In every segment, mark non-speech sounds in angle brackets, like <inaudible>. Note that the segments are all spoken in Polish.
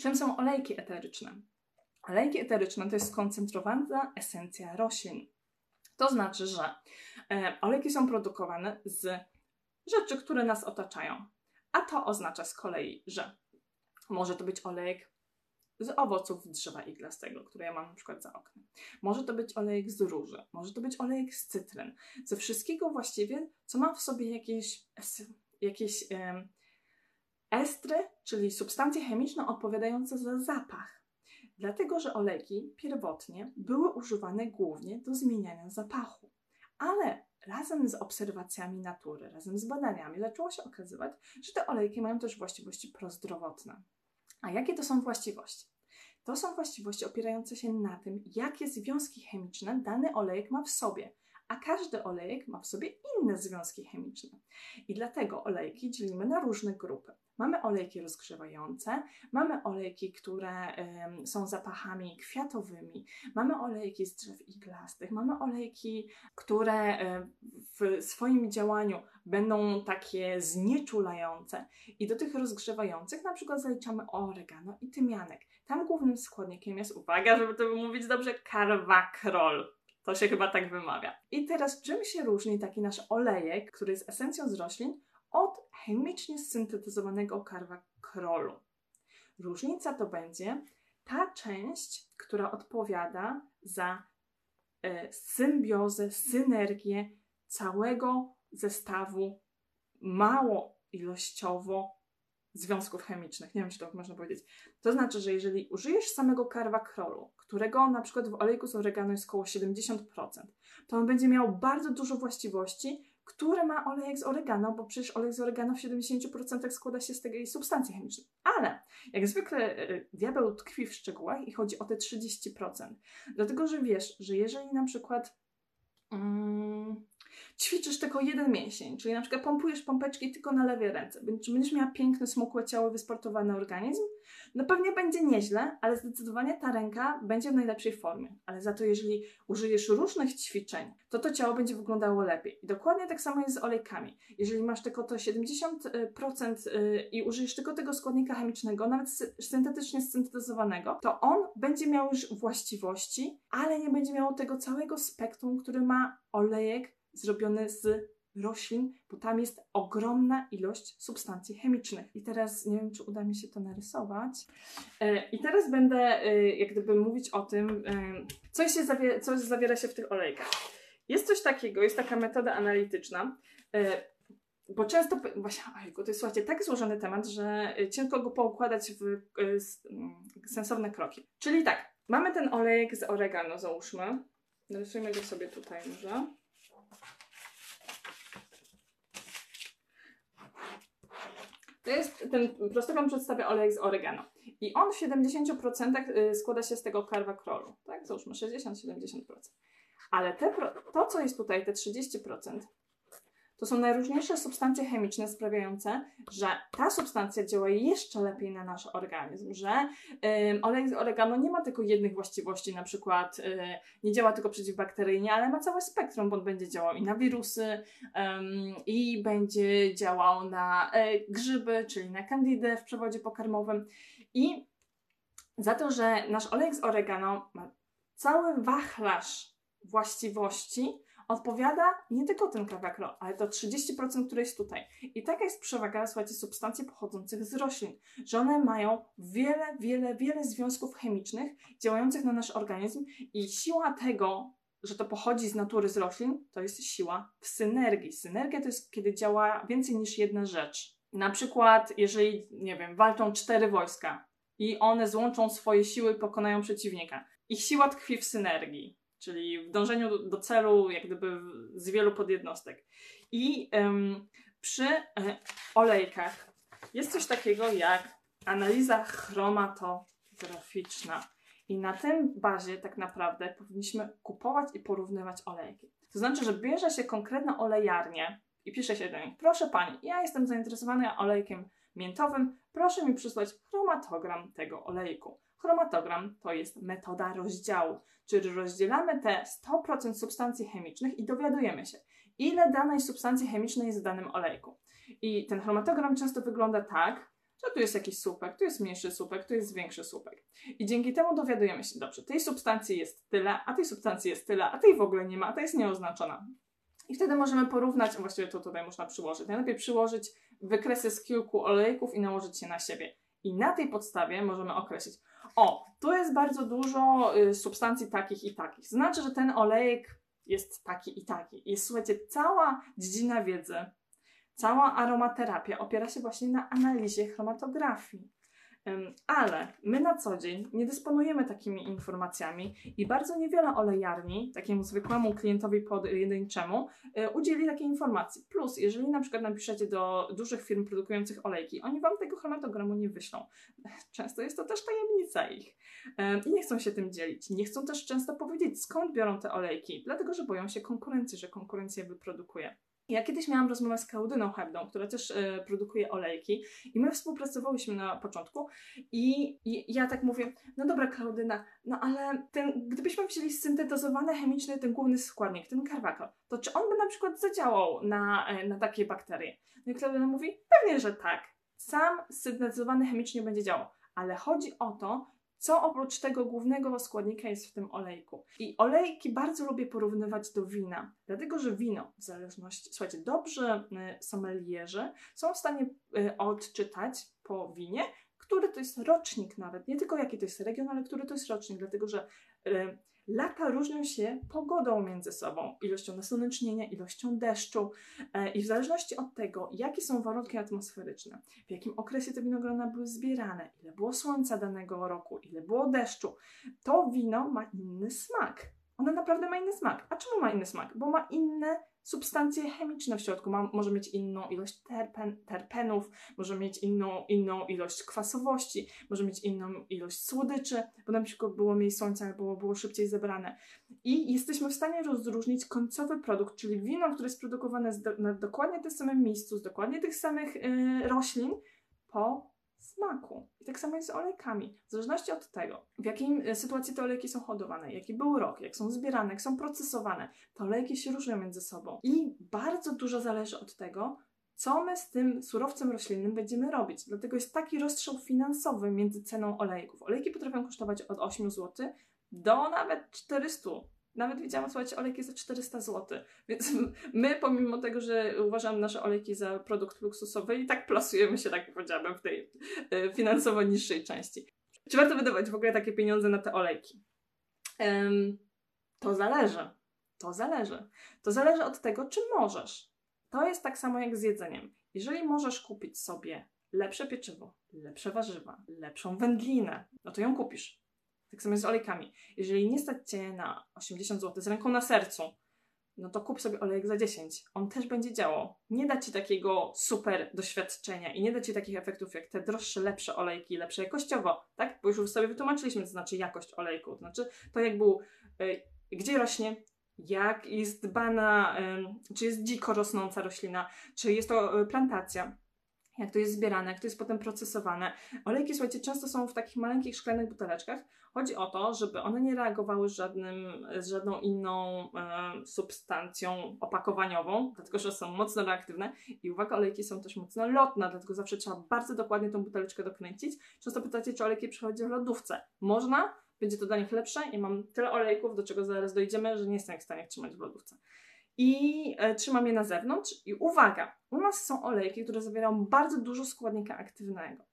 Czym są olejki eteryczne? Olejki eteryczne to jest skoncentrowana esencja roślin. To znaczy, że e, olejki są produkowane z rzeczy, które nas otaczają. A to oznacza z kolei, że może to być olejek z owoców drzewa iglastego, które ja mam na przykład za oknem. Może to być olejek z róży, może to być olejek z cytryn. Ze wszystkiego właściwie, co ma w sobie jakieś, jakieś estry, czyli substancje chemiczne odpowiadające za zapach. Dlatego, że olejki pierwotnie były używane głównie do zmieniania zapachu. Ale razem z obserwacjami natury, razem z badaniami zaczęło się okazywać, że te olejki mają też właściwości prozdrowotne. A jakie to są właściwości? To są właściwości opierające się na tym, jakie związki chemiczne dany olejek ma w sobie, a każdy olejek ma w sobie inne związki chemiczne. I dlatego olejki dzielimy na różne grupy. Mamy olejki rozgrzewające, mamy olejki, które są zapachami kwiatowymi, mamy olejki z drzew iglastych, mamy olejki, które y, w swoim działaniu będą takie znieczulające. I do tych rozgrzewających na przykład zaliczamy oregano i tymianek. Tam głównym składnikiem jest, uwaga, żeby to mówić dobrze, karwakrol. To się chyba tak wymawia. I teraz czym się różni taki nasz olejek, który jest esencją z roślin, od chemicznie syntetyzowanego karwa krolu. Różnica to będzie ta część, która odpowiada za e, symbiozę, synergię całego zestawu mało ilościowo związków chemicznych. Nie wiem, czy to można powiedzieć. To znaczy, że jeżeli użyjesz samego karwa krolu, którego na przykład w olejku z oregano jest około 70%, to on będzie miał bardzo dużo właściwości, które ma olejek z oregano, bo przecież olej z oregano w 70% składa się z tej substancji chemicznej. Ale jak zwykle y, diabeł tkwi w szczegółach i chodzi o te 30%. Dlatego, że wiesz, że jeżeli na przykład mm, ćwiczysz tylko jeden mięsień, czyli na przykład pompujesz pompeczki tylko na lewej ręce, czy będziesz miała piękne, smukłe ciało, wysportowany organizm, no pewnie będzie nieźle, ale zdecydowanie ta ręka będzie w najlepszej formie. Ale za to, jeżeli użyjesz różnych ćwiczeń, to to ciało będzie wyglądało lepiej. I dokładnie tak samo jest z olejkami. Jeżeli masz tylko to 70% y, i użyjesz tylko tego składnika chemicznego, nawet syntetycznie syntetyzowanego, to on będzie miał już właściwości, ale nie będzie miał tego całego spektrum, który ma olejek zrobiony z roślin, bo tam jest ogromna ilość substancji chemicznych. I teraz nie wiem, czy uda mi się to narysować. E, I teraz będę e, jak gdyby mówić o tym, e, co, się zawiera, co zawiera się w tych olejkach. Jest coś takiego, jest taka metoda analityczna, bo często, właśnie, ojku, to jest słuchajcie, tak złożony temat, że ciężko go poukładać w sensowne kroki. Czyli tak, mamy ten olejek z oregano, załóżmy. Narysujmy go sobie tutaj może. To jest, ten prostogram przedstawia olejek z oregano. I on w 70% y, składa się z tego karwakrolu. Tak? Załóżmy 60-70%. Ale te, to, co jest tutaj, te 30%, to są najróżniejsze substancje chemiczne sprawiające, że ta substancja działa jeszcze lepiej na nasz organizm, że olej z oregano nie ma tylko jednych właściwości, na przykład y, nie działa tylko przeciwbakteryjnie, ale ma całe spektrum, bo on będzie działał i na wirusy, i będzie działał na y, grzyby, czyli na kandidę w przewodzie pokarmowym. I za to, że nasz olej z oregano ma cały wachlarz właściwości, odpowiada nie tylko ten kawakro, ale to 30%, które jest tutaj. I taka jest przewaga, słuchajcie, substancji pochodzących z roślin, że one mają wiele, wiele, wiele związków chemicznych działających na nasz organizm i siła tego, że to pochodzi z natury z roślin, to jest siła w synergii. Synergia to jest, kiedy działa więcej niż jedna rzecz. Na przykład, jeżeli, nie wiem, walczą cztery wojska i one złączą swoje siły pokonają przeciwnika. Ich siła tkwi w synergii czyli w dążeniu do, celu, jak gdyby z wielu podjednostek. I ym, przy y, olejkach jest coś takiego jak analiza chromatograficzna. I na tym bazie tak naprawdę powinniśmy kupować i porównywać olejki. To znaczy, że bierze się konkretną olejarnię i pisze się do niej, proszę Pani, ja jestem zainteresowany olejkiem miętowym, proszę mi przysłać chromatogram tego olejku. Chromatogram to jest metoda rozdziału, czyli rozdzielamy te 100% substancji chemicznych i dowiadujemy się, ile danej substancji chemicznej jest w danym olejku. I ten chromatogram często wygląda tak, że tu jest jakiś słupek, tu jest mniejszy słupek, tu jest większy słupek. I dzięki temu dowiadujemy się, dobrze, tej substancji jest tyle, a tej substancji jest tyle, a tej w ogóle nie ma, a ta jest nieoznaczona. I wtedy możemy porównać, właściwie to tutaj można przyłożyć. Najlepiej przyłożyć wykresy z kilku olejków i nałożyć je na siebie. I na tej podstawie możemy określić, o, tu jest bardzo dużo y, substancji takich i takich. Znaczy, że ten olejek jest taki i taki. Jest, słuchajcie, cała dziedzina wiedzy, cała aromaterapia opiera się właśnie na analizie chromatografii. Ale my na co dzień nie dysponujemy takimi informacjami i bardzo niewiele olejarni, takiemu zwykłemu klientowi pojedynczemu, e, udzieli takiej informacji. Plus, jeżeli na przykład napiszecie do dużych firm produkujących olejki, oni wam tego chromatogramu nie wyślą. <laughs> Często jest to też tajemnica ich i nie chcą się tym dzielić. Nie chcą też często powiedzieć, skąd biorą te olejki, dlatego że boją się konkurencji, że konkurencja wyprodukuje. Ja kiedyś miałam rozmowę z Klaudyną Hebdą, która też e, produkuje olejki i my współpracowałyśmy na początku i, i, ja tak mówię, no dobra Klaudyna, no ale ten, gdybyśmy wzięli syntetyzowany chemiczny ten główny składnik, ten karwakol, to czy on by na przykład zadziałał na, e, na takie bakterie? No i Klaudyna mówi, pewnie, że tak. Sam syntetyzowany chemicznie będzie działał, ale chodzi o to, co oprócz tego głównego składnika jest w tym olejku. I olejki bardzo lubię porównywać do wina, dlatego że wino, w zależności, słuchajcie, dobrze y, sommelierzy są w stanie y, odczytać po winie, który to jest rocznik nawet, nie tylko jaki to jest region, ale który to jest rocznik, dlatego że y, Lata różnią się pogodą między sobą, ilością nasłonecznienia, ilością deszczu e, i w zależności od tego, jakie są warunki atmosferyczne, w jakim okresie te winogrona były zbierane, ile było słońca danego roku, ile było deszczu, to wino ma inny smak. Ono naprawdę ma inny smak. A czemu ma inny smak? Bo ma inne substancje chemiczne w środku. Ma, może mieć inną ilość terpen, terpenów, może mieć inną, inną ilość kwasowości, może mieć inną ilość słodyczy, bo na przykład było mniej słońca, było, było szybciej zebrane. I jesteśmy w stanie rozróżnić końcowy produkt, czyli wino, które jest produkowane z, na dokładnie tym samym miejscu, z dokładnie tych samych yy, roślin, po smaku. I tak samo jest z olejkami. W zależności od tego, w jakiej e, sytuacji te olejki są hodowane, jaki był rok, jak są zbierane, jak są procesowane, te olejki się różnią między sobą. I bardzo dużo zależy od tego, co my z tym surowcem roślinnym będziemy robić. Dlatego jest taki rozstrzał finansowy między ceną olejków. Olejki potrafią kosztować od 8 zł do nawet 400 nawet widziałam, słuchajcie, olejki za 400 zł. Więc <laughs> my, pomimo tego, że uważamy nasze olejki za produkt luksusowy, i tak plasujemy się, tak powiedziałabym, w tej y, finansowo niższej części. Czy warto wydawać w ogóle takie pieniądze na te olejki? To zależy. To zależy. To zależy od tego, czy możesz. To jest tak samo jak z jedzeniem. Jeżeli możesz kupić sobie lepsze pieczywo, lepsze warzywa, lepszą wędlinę, no to ją kupisz. Tak samo jest z olejkami. Jeżeli nie stać Cię na 80 zł z ręką na sercu, no to kup sobie olejek za 10. On też będzie działał. Nie da Ci takiego super doświadczenia i nie da Ci takich efektów jak te droższe, lepsze olejki, lepsze jakościowo, tak? Bo już sobie wytłumaczyliśmy, co znaczy jakość olejku. To znaczy to jak był, y, gdzie rośnie, jak jest dbana, y, czy jest dziko rosnąca roślina, czy jest to y, plantacja jak to jest zbierane, jak to jest potem procesowane. Olejki, słuchajcie, często są w takich maleńkich szklanych buteleczkach. Chodzi o to, żeby one nie reagowały z, żadnym, z żadną inną e, substancją opakowaniową, dlatego że są mocno reaktywne i uwaga, olejki są też mocno lotne, dlatego zawsze trzeba bardzo dokładnie tą buteleczkę dokręcić. Często pytacie, czy olejki przychodzi w lodówce. Można, będzie to dla nich lepsze. Ja mam tyle olejków, do czego zaraz dojdziemy, że nie jestem w stanie trzymać w lodówce i e, trzymam je na zewnątrz. I uwaga, u nas są olejki, które zawierają bardzo dużo składnika aktywnego.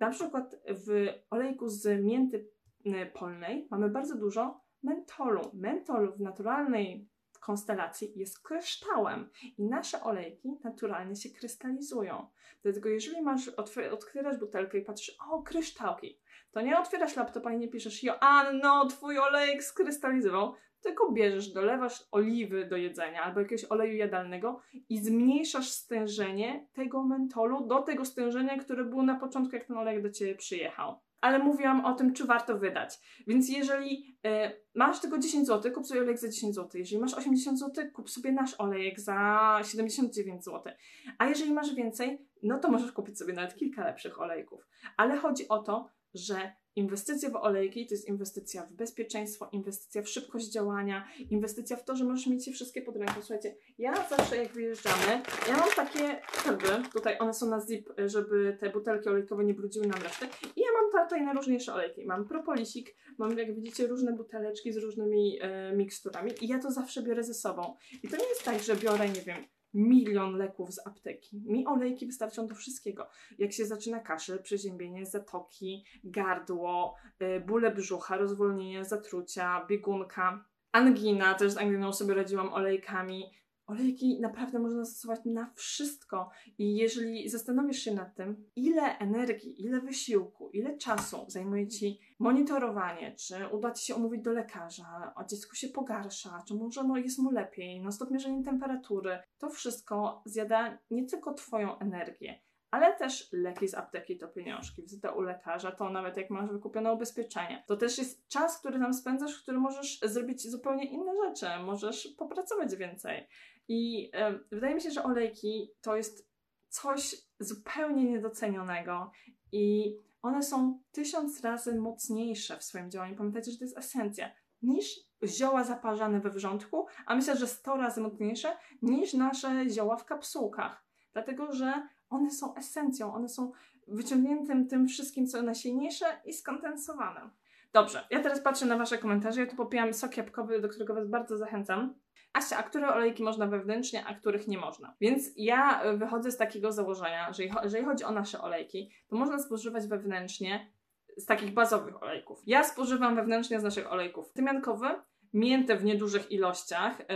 Na przykład w olejku z mięty e, polnej mamy bardzo dużo mentolu. Mentol w naturalnej konstelacji jest kryształem i nasze olejki naturalnie się krystalizują. Dlatego jeżeli masz, otwierasz butelkę i patrzysz, o kryształki, to nie otwierasz laptopa i nie piszesz, Joanno, twój olejek skrystalizował, tylko bierzesz, dolewasz oliwy do jedzenia albo jakiegoś oleju jadalnego i zmniejszasz stężenie tego mentolu do tego stężenia, które było na początku, jak ten olej do ciebie przyjechał. ale mówiłam o tym, czy warto wydać. Więc jeżeli y, masz tylko 10 zł, kup sobie olejek za 10 zł. Jeżeli masz 80 zł, kup sobie nasz olejek za 79 zł. A jeżeli masz więcej, no to możesz kupić sobie nawet kilka lepszych olejków. Ale chodzi o to, że Inwestycja w olejki to jest inwestycja w bezpieczeństwo, inwestycja w szybkość działania, inwestycja w to, że możesz mieć je wszystkie pod ręką. Słuchajcie, ja zawsze jak wyjeżdżamy, ja mam takie torby, tutaj one są na zip, żeby te butelki olejkowe nie brudziły nam reszty i ja mam tutaj najróżniejsze olejki. Mam propolisik, mam jak widzicie różne buteleczki z różnymi e, miksturami i ja to zawsze biorę ze sobą. I to nie jest tak, że biorę, nie wiem, milion leków z apteki. Mi olejki wystarczą do wszystkiego. Jak się zaczyna kaszel, przeziębienie, zatoki, gardło, y, bóle brzucha, rozwolnienie, zatrucia, biegunka, angina, też z anginą sobie radziłam olejkami. Olejki naprawdę można stosować na wszystko. I jeżeli zastanowisz się nad tym, ile energii, ile wysiłku, ile czasu zajmuje Ci monitorowanie, czy uda Ci się omówić do lekarza, a dziecko się pogarsza, czy może jest mu lepiej, no stop mierzenie temperatury, to wszystko zjada nie tylko Twoją energię, ale też leki z apteki to pieniążki, wizyta u lekarza, to nawet jak masz wykupione ubezpieczenie. To też jest czas, który tam spędzasz, w którym możesz zrobić zupełnie inne rzeczy, możesz popracować więcej. I y, wydaje mi się, że olejki to jest coś zupełnie niedocenionego i one są tysiąc razy mocniejsze w swoim działaniu. Pamiętajcie, że to jest esencja niż zioła zaparzane we wrzątku, a myślę, że 100 razy mocniejsze niż nasze zioła w kapsułkach. Dlatego, że one są esencją, one są wyciągniętym tym wszystkim, co najsilniejsze i skondensowane. Dobrze, ja teraz patrzę na Wasze komentarze. Ja tu popijam sok jabłkowy, do którego Was bardzo zachęcam. Asia, a które olejki można wewnętrznie, a których nie można? Więc ja wychodzę z takiego założenia, że jeżeli chodzi o nasze olejki, to można spożywać wewnętrznie z takich bazowych olejków. Ja spożywam wewnętrznie z naszych olejków tymiankowy, mięte w niedużych ilościach yy,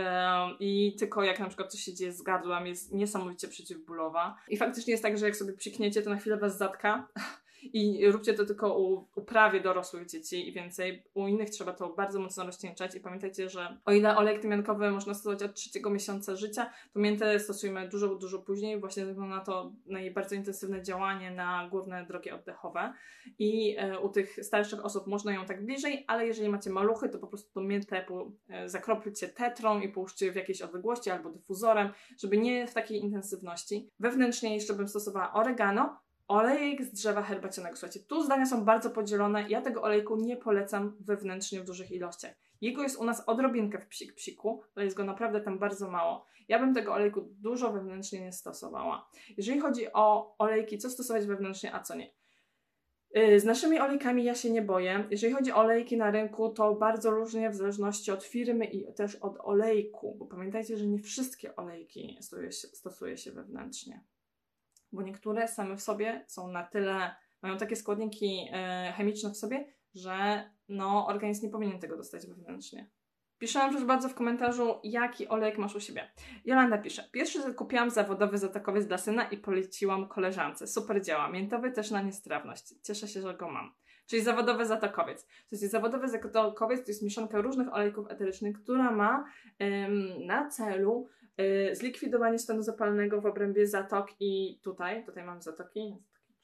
i tylko jak na przykład coś się dzieje z gardłem jest niesamowicie przeciwbólowa. I faktycznie jest tak, że jak sobie przykniecie, to na chwilę was zatka i róbcie to tylko u, u prawie dorosłych dzieci i więcej. U innych trzeba to bardzo mocno rozcieńczać i pamiętajcie, że o ile olejek tymiankowy można stosować od trzeciego miesiąca życia, to miętę stosujemy dużo, dużo później, właśnie ze względu na to na jej bardzo intensywne działanie na górne drogi oddechowe. I e, u tych starszych osób można ją tak bliżej, ale jeżeli macie maluchy, to po prostu tą miętę po, e, zakroplcie tetrą i połóżcie w jakiejś odległości albo dyfuzorem, żeby nie w takiej intensywności. Wewnętrznie jeszcze bym stosowała oregano, Olejek z drzewa herbacianego. Słuchajcie, tu zdania są bardzo podzielone. Ja tego olejku nie polecam wewnętrznie w dużych ilościach. Jego jest u nas odrobinkę w psik psiku, ale jest go naprawdę tam bardzo mało. Ja bym tego olejku dużo wewnętrznie nie stosowała. Jeżeli chodzi o olejki, co stosować wewnętrznie, a co nie. Y, z naszymi olejkami ja się nie boję. Jeżeli chodzi o olejki na rynku, to bardzo różnie w zależności od firmy i też od olejku, bo pamiętajcie, że nie wszystkie olejki stosuje się, stosuje się wewnętrznie bo niektóre same w sobie są na tyle, mają takie składniki e, chemiczne w sobie, że no, organizm nie powinien tego dostać wewnętrznie. Piszałam też bardzo w komentarzu, jaki olejek masz u siebie. Jolanda pisze, pierwszy kupiłam zawodowy zatokowiec dla syna i poleciłam koleżance. Super działa. Miętowy też na niestrawność. Cieszę się, że go mam. Czyli zawodowy zatokowiec. To jest zawodowy zatokowiec to jest mieszanka różnych olejków eterycznych, która ma ym, na celu zlikwidowanie stanu zapalnego w obrębie zatok i tutaj, tutaj mamy zatoki,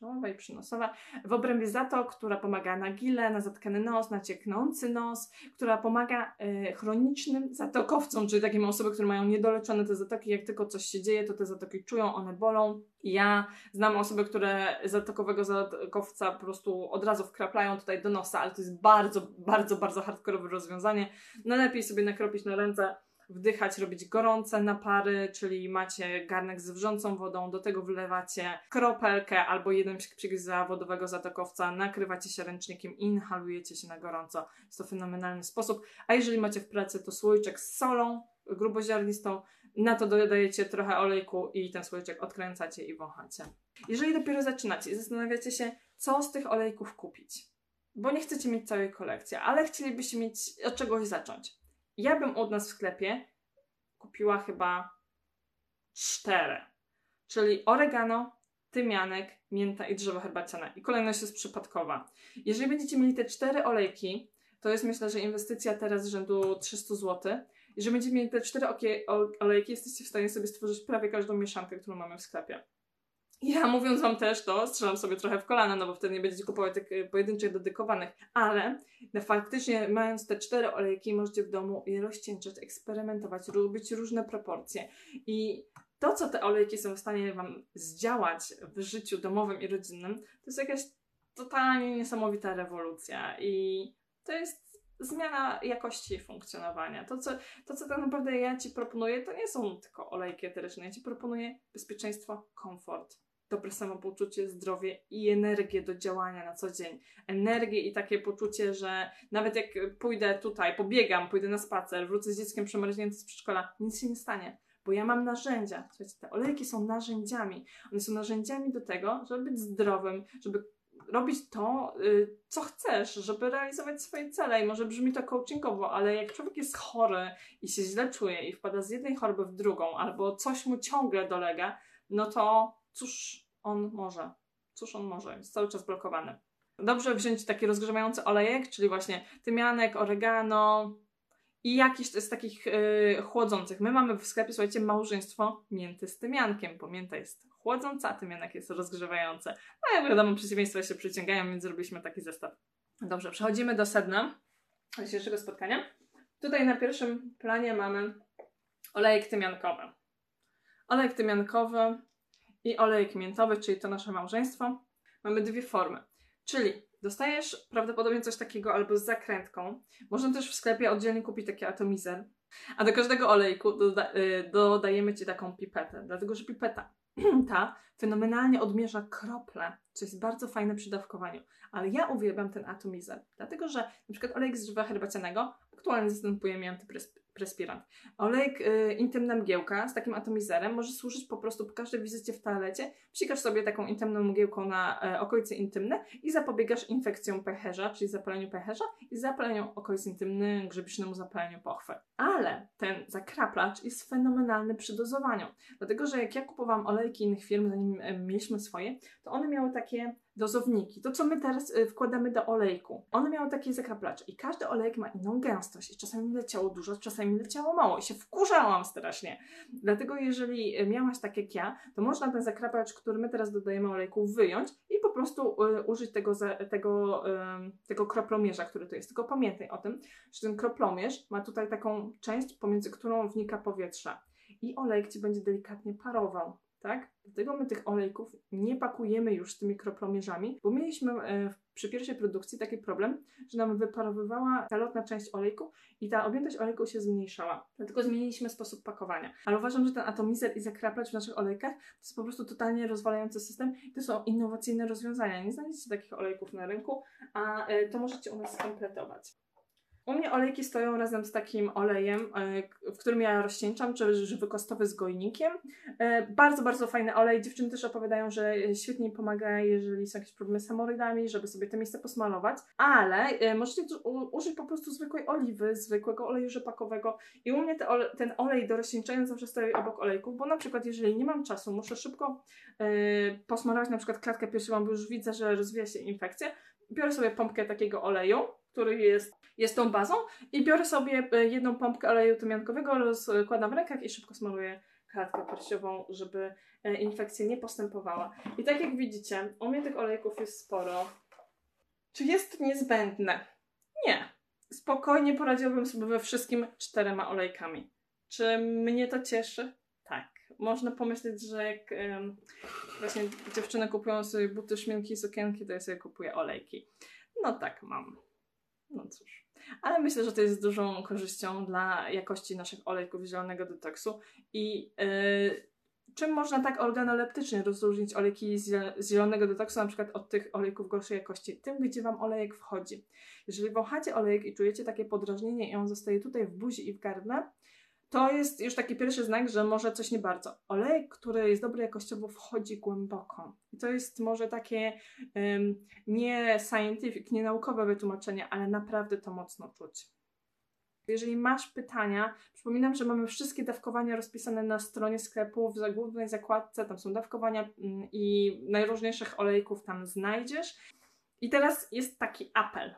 czołowa i przynosowa, w obrębie zatok, która pomaga na gile, na zatkany nos, na cieknący nos, która pomaga y, chronicznym zatokowcom, czyli takim osobom, które mają niedoleczone te zatoki, jak tylko coś się dzieje, to te zatoki czują, one bolą. Ja znam osoby, które zatokowego zatokowca po prostu od razu wkraplają tutaj do nosa, ale to jest bardzo, bardzo, bardzo hardkorowe rozwiązanie. Najlepiej sobie nakropić na ręce wdychać, robić gorące napary, czyli macie garnek z wrzącą wodą, do tego wlewacie kropelkę albo jeden psik zawodowego zatokowca, nakrywacie się ręcznikiem i inhalujecie się na gorąco. Jest to fenomenalny sposób. A jeżeli macie w pracy, to słoiczek z solą gruboziarnistą, na to dodajecie trochę olejku i ten słoiczek odkręcacie i wąchacie. Jeżeli dopiero zaczynacie i zastanawiacie się, co z tych olejków kupić, bo nie chcecie mieć całej kolekcji, ale chcielibyście mieć od czegoś zacząć ja bym od nas w sklepie kupiła chyba cztery. Czyli oregano, tymianek, mięta i drzewo herbaciane. I kolejność jest przypadkowa. Jeżeli będziecie mieli te cztery olejki, to jest myślę, że inwestycja teraz rzędu 300 zł. Jeżeli będziecie mieli te cztery olejki, jesteście w stanie sobie stworzyć prawie każdą mieszankę, którą mamy w sklepie. Ja mówiąc Wam też to, strzelam sobie trochę w kolana, no bo wtedy nie będziecie kupować tych y, pojedynczych, dedykowanych, ale no, faktycznie mając te cztery olejki możecie w domu je rozcieńczać, eksperymentować, robić różne proporcje i to, co te olejki są w stanie Wam zdziałać w życiu domowym i rodzinnym, to jest jakaś totalnie niesamowita rewolucja i to jest zmiana jakości funkcjonowania. To co, to, co tak naprawdę ja Ci proponuję, to nie są tylko olejki eteryczne. Ja Ci proponuję bezpieczeństwo, komfort, dobre samopoczucie, zdrowie i energię do działania na co dzień. Energię i takie poczucie, że nawet jak pójdę tutaj, pobiegam, pójdę na spacer, wrócę z dzieckiem przemarzniętym z przedszkola, nic się nie stanie. Bo ja mam narzędzia. Słuchajcie, te olejki są narzędziami. One są narzędziami do tego, żeby być zdrowym, żeby robić to, y, co chcesz, żeby realizować swoje cele. I może brzmi to coachingowo, ale jak człowiek jest chory i się źle czuje i wpada z jednej choroby w drugą, albo coś mu ciągle dolega, no to cóż on może? Cóż on może? Jest cały czas blokowany. Dobrze wziąć taki rozgrzewający olejek, czyli właśnie tymianek, oregano, i jakiś z takich yy, chłodzących. My mamy w sklepie, słuchajcie, małżeństwo mięty z tymiankiem, bo mięta jest chłodząca, a tymianek jest rozgrzewający. No jak wiadomo, przeciwieństwa się przyciągają, więc zrobiliśmy taki zestaw. Dobrze, przechodzimy do sedna dzisiejszego spotkania. Tutaj na pierwszym planie mamy olejek tymiankowy. Olejek tymiankowy i olejek miętowy, czyli to nasze małżeństwo. Mamy dwie formy, czyli dostajesz prawdopodobnie coś takiego albo z zakrętką. Można też w sklepie oddzielnie kupić taki atomizer. A do każdego olejku doda y, dodajemy Ci taką pipetę, dlatego że pipeta <clears throat> ta fenomenalnie odmierza krople, co jest bardzo fajne przy dawkowaniu. Ale ja uwielbiam ten atomizer, dlatego że na przykład olejek z drzewa herbacianego aktualnie zastępuje mi antyprespirant. Olejek y, intymna mgiełka z takim atomizerem może służyć po prostu po każdej wizycie w toalecie. Psikasz sobie taką intymną mgiełką na y, okolice intymne i zapobiegasz infekcjom pęcherza, czyli zapaleniu pęcherza i zapaleniu okolic intymnych, grzebicznemu zapaleniu pochwy. Ale ten zakraplacz jest fenomenalny przy dozowaniu, dlatego że jak ja kupowałam olejki innych firm, zanim mieliśmy swoje, to one miały takie dozowniki, to co my teraz y, wkładamy do olejku, one miały takie zakraplacze i każdy olejek ma inną gęstość. I czasami mi leciało dużo, czasami mi leciało mało. I się wkurzałam strasznie. Dlatego jeżeli y, miałaś tak jak ja, to można ten zakraplacz, który my teraz dodajemy olejku wyjąć i po prostu y, użyć tego, tego, tego kroplomierza, który to jest. Tylko pamiętaj o tym, że ten kroplomierz ma tutaj taką część, pomiędzy którą wnika powietrze. I olejek Ci będzie delikatnie parował tak? Dlatego my tych olejków nie pakujemy już tymi kroplomierzami, bo mieliśmy e, przy pierwszej produkcji taki problem, że nam wyparowywała ta lotna część olejku i ta objętość olejku się zmniejszała. Dlatego zmieniliśmy sposób pakowania. Ale uważam, że ten atomizer i zakraplacz w naszych olejkach to jest po prostu totalnie rozwalający system i to są innowacyjne rozwiązania. Nie znajdziecie takich olejków na rynku, a e, to możecie u nas skompletować. U mnie olejki stoją razem z takim olejem, e, w którym ja rozcieńczam, czy żywokostowym z gojnikiem. E, bardzo, bardzo fajny olej. Dziewczyny też opowiadają, że świetnie pomaga, jeżeli są jakieś problemy z hemorroidami, żeby sobie te miejsce posmalować. Ale e, możecie użyć po prostu zwykłej oliwy, zwykłego oleju rzepakowego. I u mnie ten olej do rozcieńczenia zawsze stoi obok olejków, bo na przykład jeżeli nie mam czasu, muszę szybko posmarować na przykład klatkę piersiową, bo już widzę, że rozwija się infekcja, biorę sobie pompkę takiego oleju, który jest, jest tą bazą i biorę sobie e, jedną pompkę oleju tymiankowego, rozkładam w rękach i szybko smaruję klatkę piersiową, żeby e, infekcja nie postępowała. I tak jak widzicie, u mnie tych olejków jest sporo. Czy jest niezbędne? Nie. Spokojnie poradziłbym sobie we wszystkim czterema olejkami. Czy mnie to cieszy? Tak. Można pomyśleć, że jak właśnie dziewczyny kupują sobie buty, szminki, sukienki, to ja sobie kupuję olejki. No tak mam. No cóż. Ale myślę, że to jest dużą korzyścią dla jakości naszych olejków zielonego detoksu i yy, czym można tak organoleptycznie rozróżnić olejki z zielonego detoksu na przykład od tych olejków gorszej jakości? Tym, gdzie Wam olejek wchodzi. Jeżeli wąchacie olejek i czujecie takie podrażnienie i on zostaje tutaj w buzi i w gardle, to jest już taki pierwszy znak, że może coś nie bardzo. Olejek, który jest dobry jakościowo, wchodzi głęboko. I to jest może takie um, nie scientific, nie naukowe wytłumaczenie, ale naprawdę to mocno czuć. Jeżeli masz pytania, przypominam, że mamy wszystkie dawkowania rozpisane na stronie sklepu w głównej zakładce. Tam są dawkowania mm, i najróżniejszych olejków tam znajdziesz. I teraz jest taki apel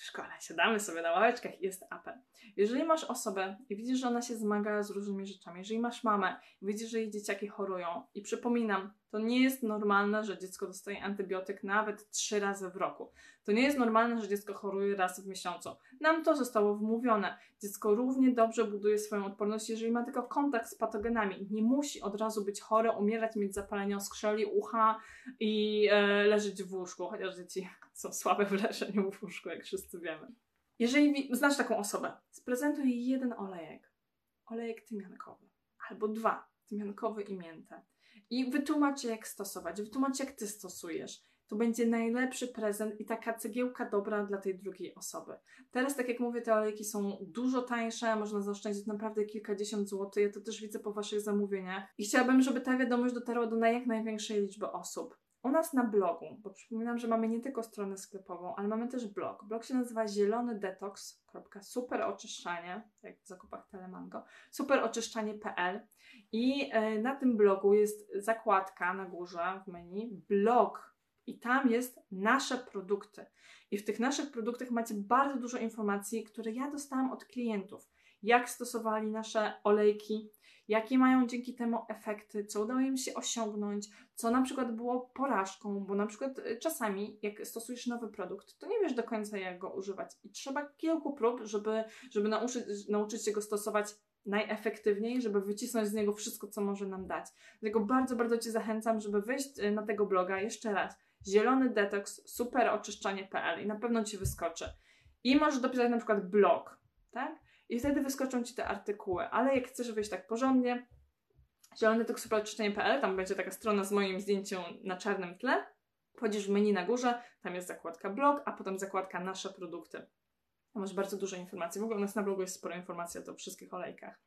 w szkole siadamy sobie na ławeczkach i jest apel. Jeżeli masz osobę i widzisz, że ona się zmaga z różnymi rzeczami, jeżeli masz mamę i widzisz, że jej dzieciaki chorują i przypominam, To nie jest normalne, że dziecko dostaje antybiotyk nawet trzy razy w roku. To nie jest normalne, że dziecko choruje raz w miesiącu. Nam to zostało wmówione. Dziecko równie dobrze buduje swoją odporność, jeżeli ma tylko kontakt z patogenami. Nie musi od razu być chore, umierać, mieć zapalenie oskrzeli ucha i e, leżeć w łóżku, chociaż dzieci są słabe w leżeniu w łóżku, jak wszyscy wiemy. Jeżeli znasz taką osobę, sprezentuj jej jeden olejek. Olejek tymiankowy. Albo dwa. Tymiankowy i miętę. I wytłumacz jak stosować. Wytłumacz jak ty stosujesz. To będzie najlepszy prezent i taka cegiełka dobra dla tej drugiej osoby. Teraz, tak jak mówię, te olejki są dużo tańsze, można zaoszczędzić naprawdę kilkadziesiąt złotych. Ja to też widzę po Waszych zamówieniach. I chciałabym, żeby ta wiadomość dotarła do jak największej liczby osób u nas na blogu, bo przypominam, że mamy nie tylko stronę sklepową, ale mamy też blog. Blog się nazywa zielonydetox.superoczyszczanie, jak w zakupach Telemango, superoczyszczanie.pl i e, na tym blogu jest zakładka na górze w menu blog i tam jest nasze produkty. I w tych naszych produktach macie bardzo dużo informacji, które ja dostałam od klientów. Jak stosowali nasze olejki, jakie mają dzięki temu efekty, co udało im się osiągnąć, co na przykład było porażką, bo na przykład y, czasami jak stosujesz nowy produkt, to nie wiesz do końca jak go używać i trzeba kilku prób, żeby, żeby nauczyć, nauczyć się go stosować najefektywniej, żeby wycisnąć z niego wszystko, co może nam dać. Dlatego bardzo, bardzo Cię zachęcam, żeby wejść y, na tego bloga jeszcze raz. Zielony Detox, superoczyszczanie.pl i na pewno Ci wyskoczy. I możesz dopisać na przykład blog, tak? I wtedy wyskoczą Ci te artykuły. Ale jak chcesz wyjść tak porządnie, zielony tok superoczyszczenie.pl, tam będzie taka strona z moim zdjęciem na czarnym tle. Wchodzisz w menu na górze, tam jest zakładka blog, a potem zakładka nasze produkty. Tam masz bardzo dużo informacji. W ogóle u nas na blogu jest sporo informacji o to wszystkich olejkach.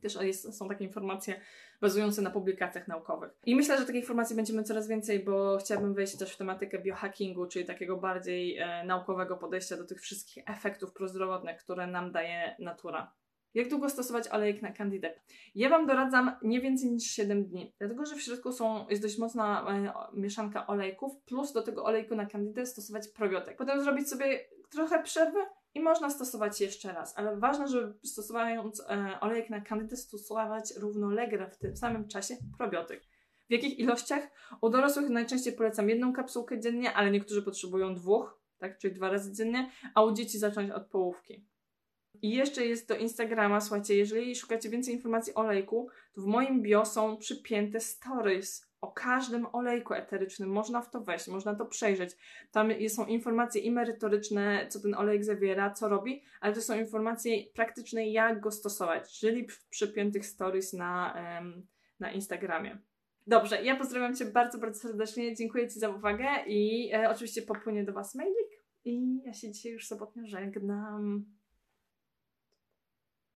Też jest, są takie informacje bazujące na publikacjach naukowych. I myślę, że takich informacji będziemy coraz więcej, bo chciałabym wejść też w tematykę biohackingu, czyli takiego bardziej e, naukowego podejścia do tych wszystkich efektów prozdrowotnych, które nam daje natura. Jak długo stosować olejek na Candidę? Ja Wam doradzam nie więcej niż 7 dni, dlatego że w środku są, jest dość mocna e, mieszanka olejków, plus do tego olejku na Candidę stosować probiotyk. Potem zrobić sobie trochę przerwy i można stosować jeszcze raz, ale ważne, żeby stosowując e, olejek na kandydę stosować równolegle w tym samym czasie probiotyk. W jakich ilościach? U dorosłych najczęściej polecam jedną kapsułkę dziennie, ale niektórzy potrzebują dwóch, tak, czyli dwa razy dziennie, a u dzieci zacząć od połówki. I jeszcze jest do Instagrama, słuchajcie, jeżeli szukacie więcej informacji o olejku, to w moim bio są przypięte stories o każdym olejku eterycznym. Można w to wejść, można to przejrzeć. Tam są informacje i merytoryczne, co ten olejek zawiera, co robi, ale to są informacje praktyczne, jak go stosować, czyli w przypiętych stories na, na Instagramie. Dobrze, ja pozdrawiam Cię bardzo, bardzo serdecznie. Dziękuję Ci za uwagę i e, oczywiście popłynie do Was mailik. I ja się dzisiaj już sobotnio żegnam.